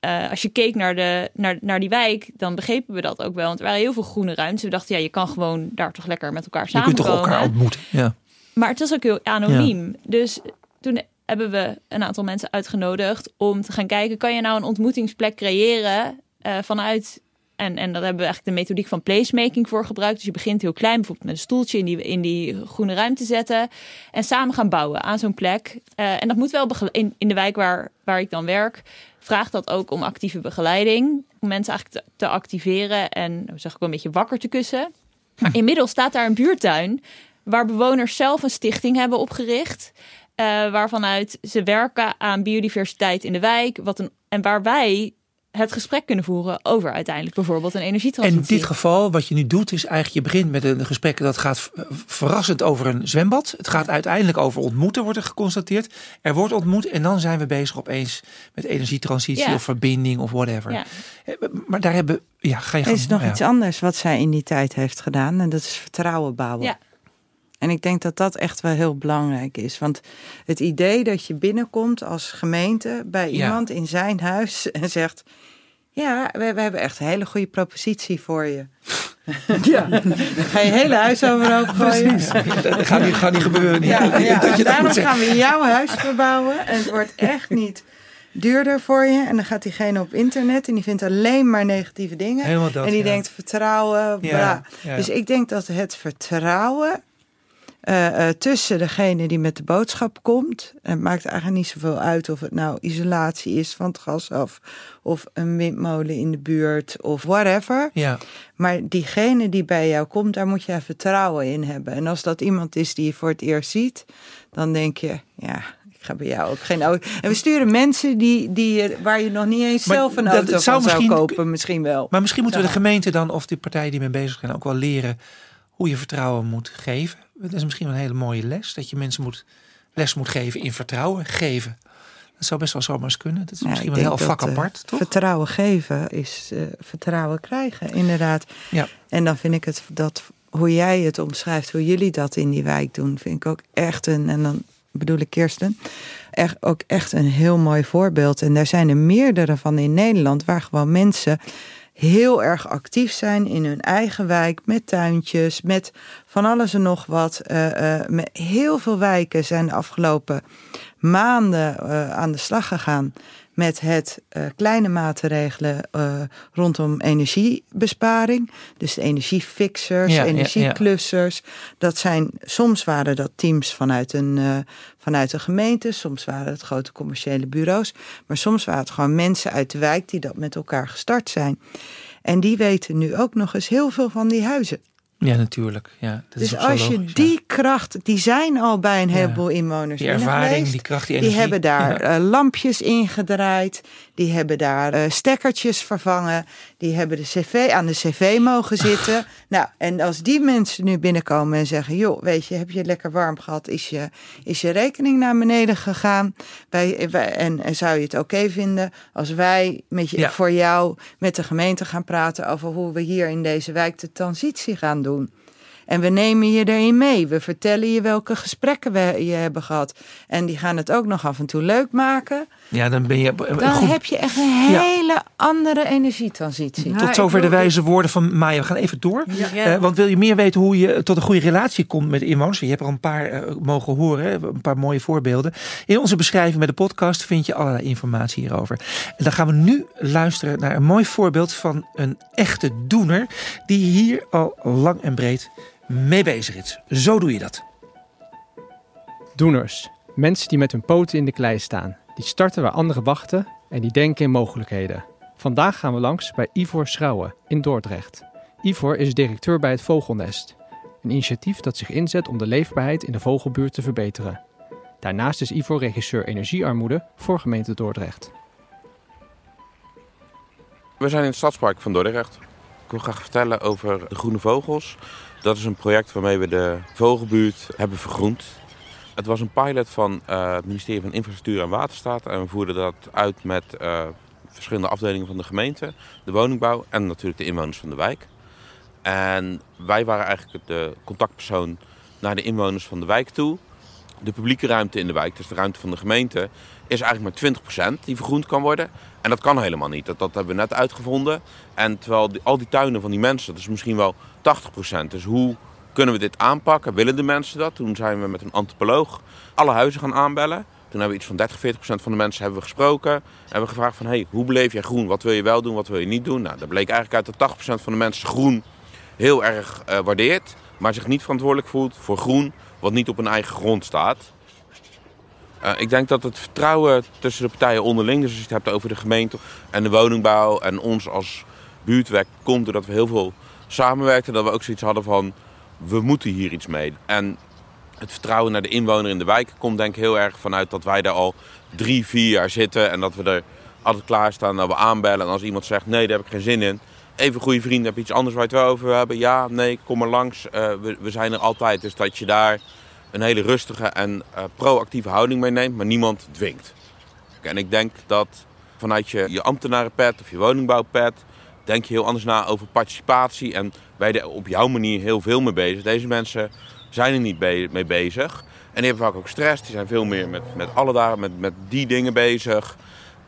eh, als je keek naar, de, naar, naar die wijk, dan begrepen we dat ook wel. Want er waren heel veel groene ruimtes. We dachten, ja, je kan gewoon daar toch lekker met elkaar je kunt toch elkaar ontmoeten. Ja. Maar het is ook heel anoniem. Dus toen hebben we een aantal mensen uitgenodigd om te gaan kijken, kan je nou een ontmoetingsplek creëren vanuit. En, en daar hebben we eigenlijk de methodiek van placemaking voor gebruikt. Dus je begint heel klein, bijvoorbeeld met een stoeltje in die, in die groene ruimte zetten. En samen gaan bouwen aan zo'n plek. Eh, en dat moet wel in, in de wijk waar, waar ik dan werk. Vraagt dat ook om actieve begeleiding. Om mensen eigenlijk te, activeren en zeg ik wel een beetje wakker te kussen. Maar inmiddels staat daar een buurtuin waar bewoners zelf een stichting hebben opgericht. uh, waarvanuit ze werken aan biodiversiteit in de wijk. Wat een, en waar wij het gesprek kunnen voeren over uiteindelijk bijvoorbeeld een energietransitie. En in dit geval, wat je nu doet, is eigenlijk je begint met een gesprek dat gaat verrassend over een zwembad. Het gaat uiteindelijk over ontmoeten, wordt er geconstateerd. Er wordt ontmoet en dan zijn we bezig opeens met energietransitie of verbinding of whatever. Ja. Eh, maar daar hebben, ja, ga je Er is nog iets anders wat zij in die tijd heeft gedaan en dat is vertrouwen bouwen. Ja. En ik denk dat dat echt wel heel belangrijk is. Want het idee dat je binnenkomt als gemeente bij iemand in zijn huis en zegt: Ja, we, we, hebben echt een hele goede propositie voor je. Ja, dan ga je hele huis gooien. Precies. Dat gaat niet, gaat niet gebeuren. Ja, ja. Dat je daarom gaan we jouw huis verbouwen. En het wordt echt niet duurder voor je. En dan gaat diegene op internet en die vindt alleen maar negatieve dingen. Dat, en die denkt vertrouwen. Ja, Dus ik denk dat het vertrouwen uh, tussen degene die met de boodschap komt. Het maakt eigenlijk niet zoveel uit of het nou isolatie is van het gas af. Of een windmolen in de buurt of whatever. Ja. Maar diegene die bij jou komt, daar moet je vertrouwen in hebben. En als dat iemand is die je voor het eerst ziet, dan denk je, ja, ik ga bij jou ook geen auto. En we sturen mensen die, die, waar je nog niet eens zelf een auto zou, van zou kopen, misschien wel. Maar misschien moeten we de gemeente dan, of die partijen die mee bezig zijn, ook wel leren hoe je vertrouwen moet geven. Dat is misschien wel een hele mooie les. Dat je mensen moet, les moet geven in vertrouwen geven. Dat zou best wel zomaar eens kunnen. Dat is misschien wel een heel vak apart, toch? Vertrouwen geven is uh, vertrouwen krijgen, inderdaad. Ja. En dan vind ik het dat hoe jij het omschrijft, hoe jullie dat in die wijk doen, vind ik ook echt een, en dan bedoel ik Kirsten, echt, ook echt een heel mooi voorbeeld. En daar zijn er meerdere van in Nederland, waar gewoon mensen heel erg actief zijn in hun eigen wijk met tuintjes, met van alles en nog wat. Uh, met heel veel wijken zijn de afgelopen maanden uh, aan de slag gegaan met het uh, kleine maatregelen uh, rondom energiebesparing. Dus de energiefixers, ja, energieklussers. Ja, ja. Dat zijn, soms waren dat teams vanuit een, uh, vanuit een gemeente, soms waren het grote commerciële bureaus. Maar soms waren het gewoon mensen uit de wijk die dat met elkaar gestart zijn. En die weten nu ook nog eens heel veel van die huizen. Ja, natuurlijk. Ja, dat dus als je die kracht, die zijn al bij een heleboel inwoners. Die ervaring, die kracht, die energie. Die hebben daar ja. uh, lampjes ingedraaid. Die hebben daar uh, stekkertjes vervangen. Die hebben de cv aan de cv mogen zitten. nou, en als die mensen nu binnenkomen en zeggen: joh, weet je, heb je lekker warm gehad? Is je, is je rekening naar beneden gegaan? Wij, wij en, en, zou je het oké okay vinden als wij met je, ja. voor jou met de gemeente gaan praten over hoe we hier in deze wijk de transitie gaan doen? En we nemen je erin mee. We vertellen je welke gesprekken we je hebben gehad. En die gaan het ook nog af en toe leuk maken. Ja, dan ben je. Dan goed. heb je echt een hele ja. andere energietransitie. Tot zover de wijze woorden van Maya. We gaan even door. Ja. Uh, want wil je meer weten hoe je tot een goede relatie komt met inwoners? Je hebt er een paar uh, mogen horen, een paar mooie voorbeelden. In onze beschrijving met de podcast vind je allerlei informatie hierover. En dan gaan we nu luisteren naar een mooi voorbeeld van een echte doener. Die hier al lang en breed mee bezig is. Zo doe je dat. Doeners. Mensen die met hun poten in de klei staan. Die starten waar anderen wachten en die denken in mogelijkheden. Vandaag gaan we langs bij Ivor Schrouwen in Dordrecht. Ivor is directeur bij het Vogelnest. Een initiatief dat zich inzet om de leefbaarheid in de vogelbuurt te verbeteren. Daarnaast is Ivor regisseur energiearmoede voor gemeente Dordrecht. We zijn in het stadspark van Dordrecht. Ik wil graag vertellen over de groene vogels. Dat is een project waarmee we de vogelbuurt hebben vergroend. Het was een pilot van uh, het ministerie van Infrastructuur en Waterstaat. En we voerden dat uit met uh, verschillende afdelingen van de gemeente, de woningbouw en natuurlijk de inwoners van de wijk. En wij waren eigenlijk de contactpersoon naar de inwoners van de wijk toe. De publieke ruimte in de wijk, dus de ruimte van de gemeente, is eigenlijk maar 20% die vergroend kan worden. En dat kan helemaal niet. Dat, dat hebben we net uitgevonden. En terwijl al die tuinen van die mensen, dat is misschien wel 80%. Dus hoe kunnen we dit aanpakken? Willen de mensen dat? Toen zijn we met een antropoloog alle huizen gaan aanbellen. Toen hebben we iets van 30, 40 procent van de mensen hebben we gesproken. En hebben we gevraagd van, hey, hoe beleef jij groen? Wat wil je wel doen, wat wil je niet doen? Nou, dat bleek eigenlijk uit dat 80 procent van de mensen groen heel erg uh, waardeert. Maar zich niet verantwoordelijk voelt voor groen wat niet op een eigen grond staat. Uh, ik denk dat het vertrouwen tussen de partijen onderling, dus als je het hebt over de gemeente en de woningbouw en ons als buurtwerk, komt doordat we heel veel samenwerkten. Dat we ook zoiets hadden van, we moeten hier iets mee. En Het vertrouwen naar de inwoner in de wijk komt denk ik heel erg vanuit dat wij daar al drie, vier jaar zitten. En dat we er altijd klaarstaan, dat we aanbellen. En als iemand zegt nee, daar heb ik geen zin in. Even goede vrienden, heb je iets anders waar je het wel over hebben? Ja, nee, kom maar langs. Uh, we, we, zijn er altijd. Dus dat je daar een hele rustige en uh, proactieve houding mee neemt, maar niemand dwingt. En ik denk dat vanuit je, je ambtenarenpet of je woningbouwpet... denk je heel anders na over participatie. En je er op jouw manier heel veel mee bezig. Deze mensen zijn er niet mee bezig. En die hebben vaak ook stress. Die zijn veel meer met, met alle met, met die dingen bezig.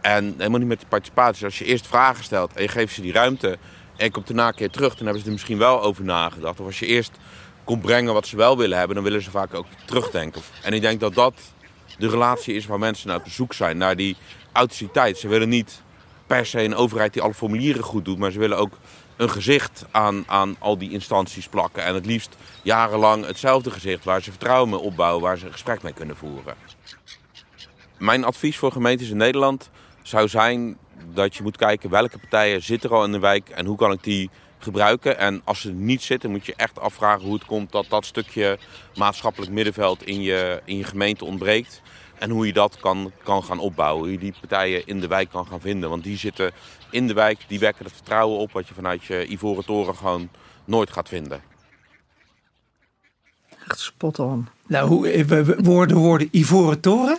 En helemaal niet met die participatie. Als je eerst vragen stelt en je geeft ze die ruimte... en je komt daarna een keer terug, dan hebben ze er misschien wel over nagedacht. Of als je eerst komt brengen wat ze wel willen hebben... dan willen ze vaak ook terugdenken. En ik denk dat dat de relatie is waar mensen naar op zoek zijn. Naar die authenticiteit. Ze willen niet per se een overheid die alle formulieren goed doet... maar ze willen ook een gezicht aan, aan al die instanties plakken. En het liefst jarenlang hetzelfde gezicht waar ze vertrouwen mee opbouwen, waar ze een gesprek mee kunnen voeren. Mijn advies voor gemeentes in Nederland zou zijn dat je moet kijken welke partijen zitten er al in de wijk en hoe kan ik die gebruiken. En als ze niet zitten, moet je echt afvragen hoe het komt dat dat stukje maatschappelijk middenveld in je, in je gemeente ontbreekt. En hoe je dat kan, kan gaan opbouwen. Hoe je die partijen in de wijk kan gaan vinden. Want die zitten in de wijk, die wekken het vertrouwen op wat je vanuit je Ivoren Toren gewoon nooit gaat vinden. Echt spot on. Nou, hoe, eh, we woorden, woorden Ivoren Toren.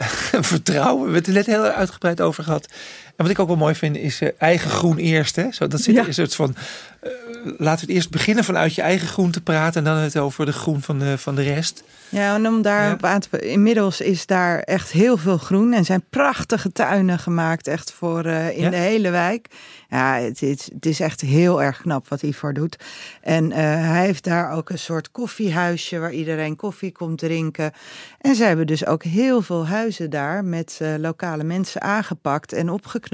vertrouwen. We hebben het er net heel uitgebreid over gehad. Wat ik ook wel mooi vind is uh, eigen groen eerst. Hè? Zo, dat zit ja. een soort van. Uh, laten we het eerst beginnen vanuit je eigen groen te praten. En dan het over de groen van de, van de rest. Ja, en om daar ja. aan te, inmiddels is daar echt heel veel groen. En zijn prachtige tuinen gemaakt. Echt voor uh, in ja. de hele wijk. Ja, het, het, het, is echt heel erg knap wat Ivor doet. En hij heeft daar ook een soort koffiehuisje waar iedereen koffie komt drinken. En ze hebben dus ook heel veel huizen daar met lokale mensen aangepakt en opgeknapt.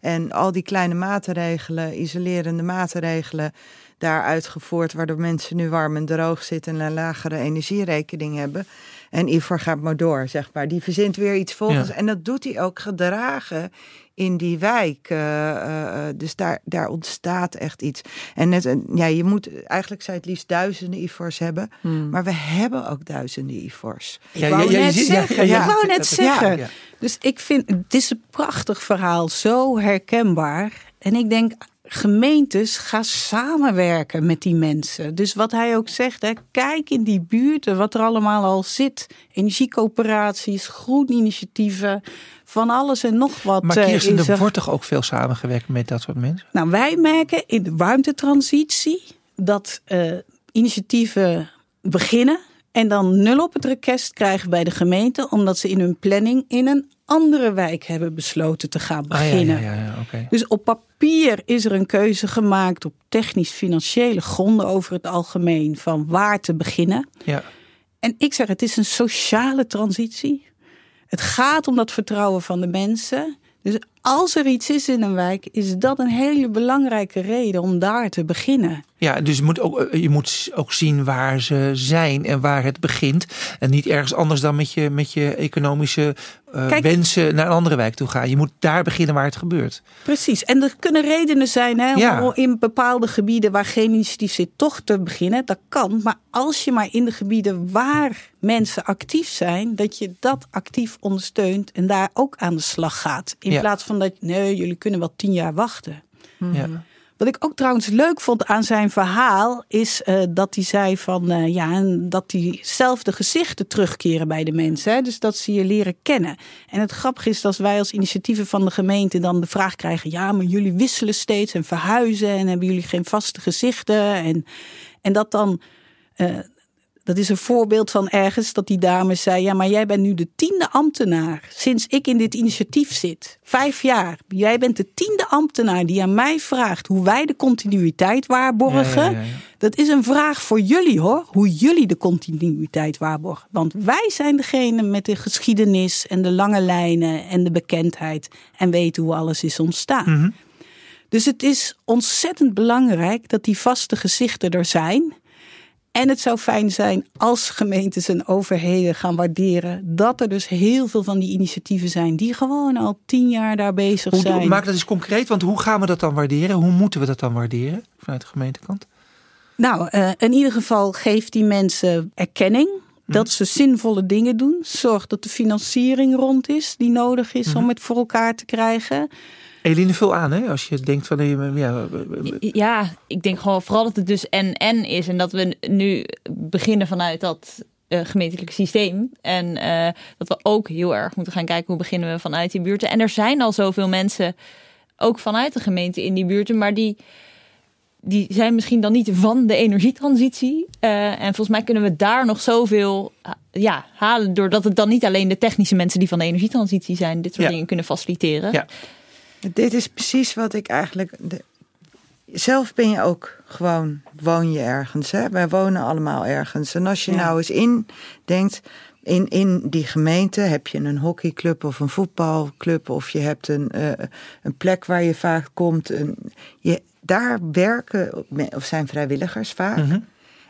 En al die kleine maatregelen, isolerende maatregelen, daar uitgevoerd, waardoor mensen nu warm en droog zitten en een lagere energierekening hebben. En Ivor gaat maar door, zeg maar. Die verzint weer iets volgens. Ja. En dat doet hij ook gedragen in die wijk. Uh, uh, dus daar, daar ontstaat echt iets. En net, ja, je moet eigenlijk zou het liefst duizenden Ivors hebben. Hmm. Maar we hebben ook duizenden Ivors. Ja, ik wou ja, net zeggen. Ja, ik wou net zeggen. Dus ik vind, het is een prachtig verhaal. Zo herkenbaar. En ik denk, gemeentes gaan samenwerken met die mensen. Dus wat hij ook zegt, hè, kijk in die buurten wat er allemaal al zit. Energiecoöperaties, groeninitiatieven, van alles en nog wat. Maar Kirsten, er, er wordt toch ook veel samengewerkt met dat soort mensen? Nou, wij merken in de ruimtetransitie dat uh, initiatieven beginnen en dan nul op het request krijgen bij de gemeente, omdat ze in hun planning in een andere wijk hebben besloten te gaan beginnen. Ah, ja, ja, ja, okay. Dus op papier is er een keuze gemaakt op technisch-financiële gronden over het algemeen van waar te beginnen. Ja. En ik zeg, het is een sociale transitie. Het gaat om dat vertrouwen van de mensen. Dus als er iets is in een wijk, is dat een hele belangrijke reden om daar te beginnen. Ja, dus je moet, ook, eh, je moet ook zien waar ze zijn en waar het begint. En niet ergens anders dan met je, met je economische uh, Kijk, wensen naar een andere wijk toe gaan. Je moet daar beginnen waar het gebeurt. Precies. En er kunnen redenen zijn hè, ja. om in bepaalde gebieden waar geen initiatief zit toch te beginnen. Dat kan. Maar als je maar in de gebieden waar mensen actief zijn, dat je dat actief ondersteunt en daar ook aan de slag gaat. In ja. plaats van dat, nee, jullie kunnen wel tien jaar wachten. Ja. Wat ik ook trouwens leuk vond aan zijn verhaal, is uh, dat hij zei van uh, ja, dat diezelfde gezichten terugkeren bij de mensen. Hè? Dus dat ze je leren kennen. En het grappige is dat wij als initiatieven van de gemeente dan de vraag krijgen: ja, maar jullie wisselen steeds en verhuizen en hebben jullie geen vaste gezichten? En, en dat dan. Uh, dat is een voorbeeld van ergens dat die dame zei: Ja, maar jij bent nu de tiende ambtenaar sinds ik in dit initiatief zit. Vijf jaar. Jij bent de tiende ambtenaar die aan mij vraagt hoe wij de continuïteit waarborgen. Ja, ja, ja, dat is een vraag voor jullie hoor, hoe jullie de continuïteit waarborgen. Want wij zijn degene met de geschiedenis en de lange lijnen en de bekendheid en weten hoe alles is ontstaan. Mm -hmm. Dus het is ontzettend belangrijk dat die vaste gezichten er zijn. En het zou fijn zijn als gemeentes en overheden gaan waarderen dat er dus heel veel van die initiatieven zijn die gewoon al tien jaar daar bezig hoe, zijn. Maak dat eens concreet, want hoe gaan we dat dan waarderen? Hoe moeten we dat dan waarderen vanuit de gemeentekant? Nou, uh, in ieder geval geeft die mensen erkenning dat ze zinvolle dingen doen. Zorg dat de financiering rond is die nodig is om het voor elkaar te krijgen. Eline, vul aan hè, als je denkt van... Ja, ja, ik denk gewoon vooral dat het dus en-en is. En dat we nu beginnen vanuit dat uh, gemeentelijk systeem. En uh, dat we ook heel erg moeten gaan kijken hoe beginnen we vanuit die buurten. En er zijn al zoveel mensen, ook vanuit de gemeente in die buurten, maar die, die zijn misschien dan niet van de energietransitie. Uh, en volgens mij kunnen we daar nog zoveel ja, halen, doordat het dan niet alleen de technische mensen die van de energietransitie zijn, dit soort dingen kunnen faciliteren. Ja. Dit is precies wat ik eigenlijk. De, zelf ben je ook gewoon, woon je ergens. Hè? Wij wonen allemaal ergens. En als je nou eens in denkt, in, in die gemeente heb je een hockeyclub of een voetbalclub, of je hebt een, uh, een plek waar je vaak komt. Een, je, daar werken, of zijn vrijwilligers vaak. Mm -hmm.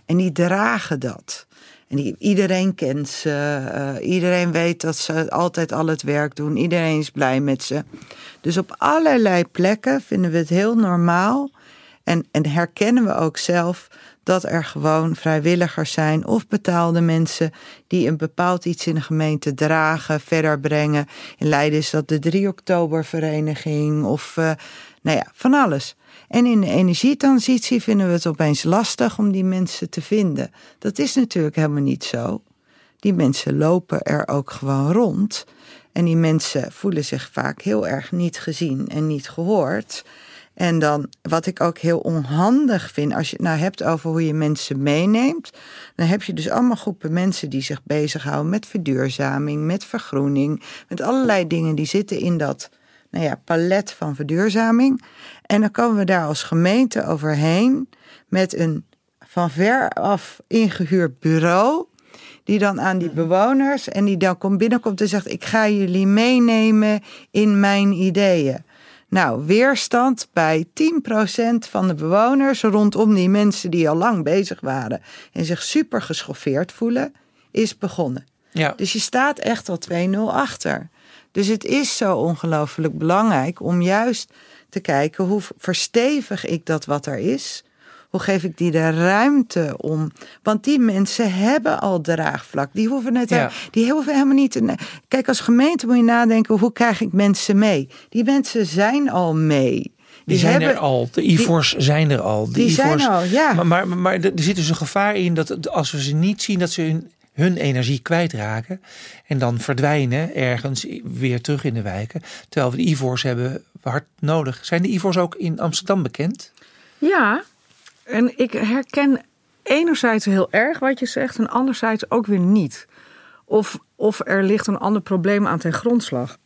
En die dragen dat. En iedereen kent ze. Uh, iedereen weet dat ze altijd al het werk doen. Iedereen is blij met ze. Dus op allerlei plekken vinden we het heel normaal. En, en herkennen we ook zelf dat er gewoon vrijwilligers zijn of betaalde mensen die een bepaald iets in de gemeente dragen, verder brengen. In Leiden is dat de 3 oktober vereniging of uh, nou ja, van alles. En in de energietransitie vinden we het opeens lastig om die mensen te vinden. Dat is natuurlijk helemaal niet zo. Die mensen lopen er ook gewoon rond. En die mensen voelen zich vaak heel erg niet gezien en niet gehoord. En dan, wat ik ook heel onhandig vind, als je het nou hebt over hoe je mensen meeneemt, dan heb je dus allemaal groepen mensen die zich bezighouden met verduurzaming, met vergroening, met allerlei dingen die zitten in dat nou ja, palet van verduurzaming. En dan komen we daar als gemeente overheen met een van ver af ingehuurd bureau. Die dan aan die bewoners en die dan komt binnenkomt en zegt: Ik ga jullie meenemen in mijn ideeën. Nou, weerstand bij 10% van de bewoners rondom die mensen die al lang bezig waren en zich super geschoffeerd voelen, is begonnen. Ja. Dus je staat echt al 2-0 achter. Dus het is zo ongelooflijk belangrijk om juist te kijken hoe verstevig ik dat wat er is. Hoe geef ik die de ruimte om? Want die mensen hebben al draagvlak. Die hoeven het ja. die hoeven helemaal niet te. Kijk, als gemeente moet je nadenken: hoe krijg ik mensen mee? Die mensen zijn al mee. Die, die zijn hebben, er al. De IVO's zijn er al. De die zijn er al, ja. Maar, maar, maar, er zit dus een gevaar in dat als we ze niet zien, dat ze hun, hun energie kwijtraken. En dan verdwijnen ergens weer terug in de wijken. Terwijl we de IVO's hebben hard nodig. Zijn de IVO's ook in Amsterdam bekend? Ja, en ik herken enerzijds heel erg wat je zegt en anderzijds ook weer niet. Of, of er ligt een ander probleem aan ten grondslag.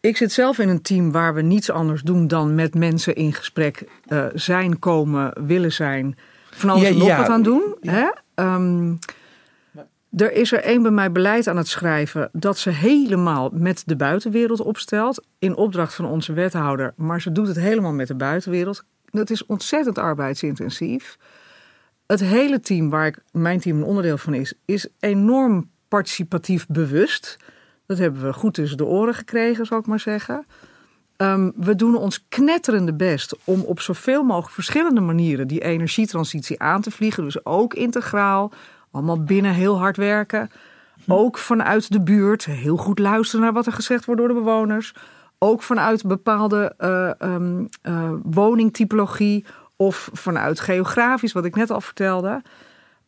Ik zit zelf in een team waar we niets anders doen dan met mensen in gesprek uh, zijn, komen, willen zijn. Van alles ja, nog ja. wat aan doen. Ja. Hè? Um, er is er één bij mij beleid aan het schrijven dat ze helemaal met de buitenwereld opstelt. In opdracht van onze wethouder. Maar ze doet het helemaal met de buitenwereld. Dat is ontzettend arbeidsintensief. Het hele team, waar ik, mijn team een onderdeel van is, is enorm participatief bewust. Dat hebben we goed tussen de oren gekregen, zal ik maar zeggen. Um, we doen ons knetterende best om op zoveel mogelijk verschillende manieren die energietransitie aan te vliegen. Dus ook integraal, allemaal binnen heel hard werken. Ook vanuit de buurt heel goed luisteren naar wat er gezegd wordt door de bewoners. Ook vanuit bepaalde uh, um, uh, woningtypologie of vanuit geografisch, wat ik net al vertelde.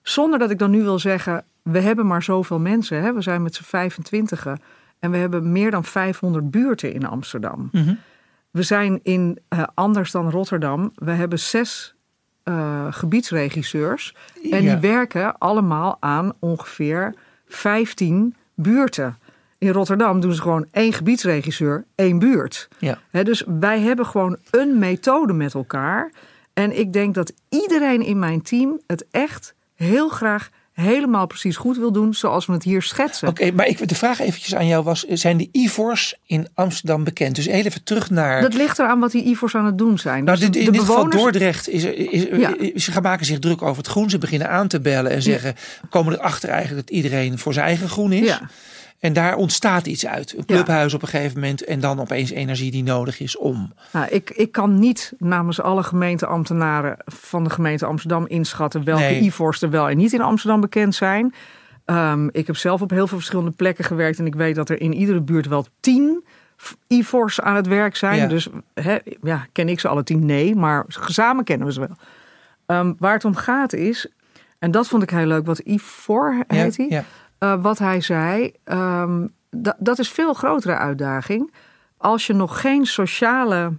Zonder dat ik dan nu wil zeggen, we hebben maar zoveel mensen. Hè? We zijn met z'n 25 en we hebben meer dan 500 buurten in Amsterdam. Mm -hmm. We zijn in, uh, anders dan Rotterdam, we hebben zes uh, gebiedsregisseurs. En ja. die werken allemaal aan ongeveer 15 buurten. In Rotterdam doen ze gewoon één gebiedsregisseur, één buurt. Ja. He, dus wij hebben gewoon een methode met elkaar. En ik denk dat iedereen in mijn team het echt heel graag helemaal precies goed wil doen zoals we het hier schetsen. Oké, okay, maar ik, de vraag eventjes aan jou was, zijn de IVO's in Amsterdam bekend? Dus even terug naar... Dat ligt eraan wat die IVO's aan het doen zijn. Nou, dus in de dit bewoners... geval Dordrecht, is, is, ja. ze gaan maken zich druk over het groen. Ze beginnen aan te bellen en zeggen, ja. komen erachter eigenlijk dat iedereen voor zijn eigen groen is. Ja. En daar ontstaat iets uit. Een clubhuis op een gegeven moment en dan opeens energie die nodig is om. Nou, ik, ik kan niet namens alle gemeenteambtenaren van de gemeente Amsterdam inschatten welke Nee. IVO's er wel en niet in Amsterdam bekend zijn. Ehm, ik heb zelf op heel veel verschillende plekken gewerkt en ik weet dat er in iedere buurt wel tien IVO's aan het werk zijn. Ja. Dus ja, ken ik ze alle tien? Nee, maar samen kennen we ze wel. Ehm, waar het om gaat is, en dat vond ik heel leuk, wat Ivor heet hij. Ja. Uh, wat hij zei, um, dat, is veel grotere uitdaging. Als je nog geen sociale,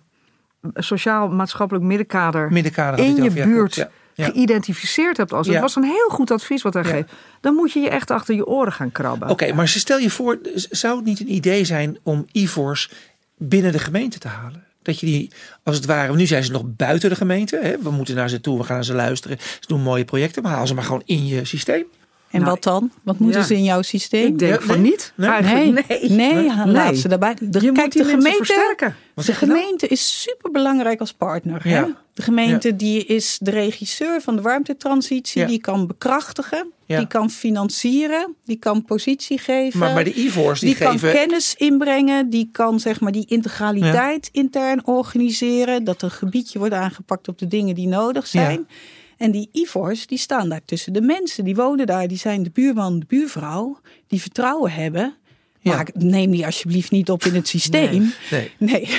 sociaal-maatschappelijk middenkader, Middenkader in je het buurt klopt, ja. Ja. geïdentificeerd hebt. Als, Ja. Dat was een heel goed advies wat hij geeft. Dan moet je je echt achter je oren gaan krabben. Oké, maar stel je voor, zou het niet een idee zijn om IVO's binnen de gemeente te halen? Dat je die, als het ware, nu zijn ze nog buiten de gemeente. Hè? We moeten naar ze toe, we gaan naar ze luisteren. Ze doen mooie projecten, maar haal ze maar gewoon in je systeem. En Nou, wat dan? Wat moeten ja. ze in jouw systeem? Ik denk van nee. niet. Nee. Eigenlijk, nee, nee. nee, Nee. laat ze daarbij. De, Je kijk, moet die de gemeente, versterken. Wat de nou? gemeente is super belangrijk als partner. Hè? De gemeente die is de regisseur van de warmtetransitie. Ja. Die kan bekrachtigen, Ja. die kan financieren, die kan positie geven. Maar, maar de IVO's die, die kan kennis inbrengen, die kan zeg maar die integraliteit intern organiseren. Dat een gebiedje wordt aangepakt op de dingen die nodig zijn. En die IVO's die staan daar tussen de mensen. Die wonen daar, die zijn de buurman, de buurvrouw. Die vertrouwen hebben. Ja. Maar neem die alsjeblieft niet op in het systeem. Nee. Nee.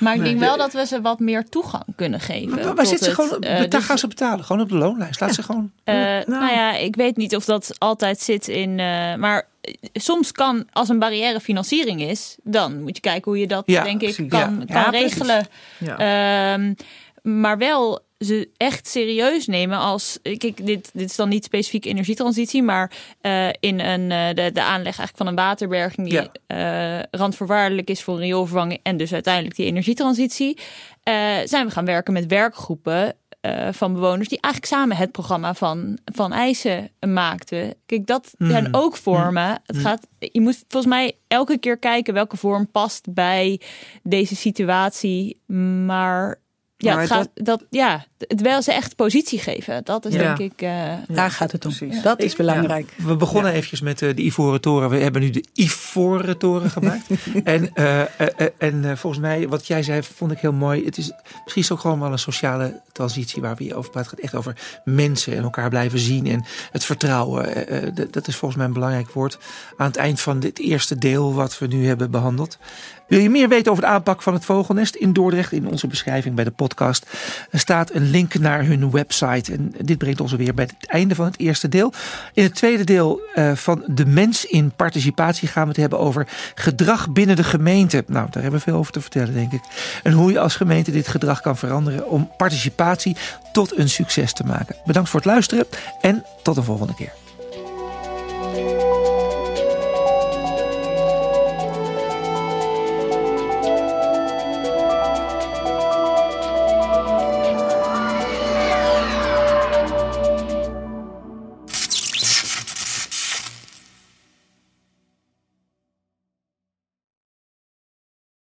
Maar ik denk wel dat we ze wat meer toegang kunnen geven. Maar, maar zit ze het, gewoon, dus, gaan ze betalen, gewoon op de loonlijst. Laat ze gewoon... eh, Nou. nou ja, ik weet niet of dat altijd zit in. eh, maar soms kan, als een barrière financiering is, dan moet je kijken hoe je dat, Ja, denk ik, precies. kan, Ja. kan Ja, precies. regelen. Ja. Ehm, maar wel ze echt serieus nemen als. Kijk, dit, dit is dan niet specifiek energietransitie, maar eh, in een, eh, de, de aanleg eigenlijk van een waterberging die eh, randvoorwaardelijk is voor een rioolvervanging en dus uiteindelijk die energietransitie, zijn we gaan werken met werkgroepen. van bewoners die eigenlijk samen het programma van, van eisen maakten. Kijk, dat Mm. zijn ook vormen. Het gaat, je moet volgens mij elke keer kijken welke vorm past bij deze situatie. Maar ja, het gaat, dat, ja, het wel ze echt positie geven. Dat is Ja. denk ik. eh, Daar gaat het om. precies. Dat is belangrijk. We begonnen eventjes met eh, de Ivoren Toren. We hebben nu de Ivoren Toren gemaakt. en eh, en volgens mij, wat jij zei, vond ik heel mooi. Het is misschien is ook gewoon wel een sociale transitie waar we hier over praten. Het gaat echt over mensen en elkaar blijven zien. En het vertrouwen. Dat- dat is volgens mij een belangrijk woord. Aan het eind van dit eerste deel wat we nu hebben behandeld. Wil je meer weten over de aanpak van het vogelnest in Dordrecht? In onze beschrijving bij de podcast staat een link naar hun website. En dit brengt ons weer bij het einde van het eerste deel. In het tweede deel eh, van De Mens in Participatie gaan we het hebben over gedrag binnen de gemeente. Nou, daar hebben we veel over te vertellen, denk ik. En hoe je als gemeente dit gedrag kan veranderen om participatie tot een succes te maken. Bedankt voor het luisteren en tot de volgende keer.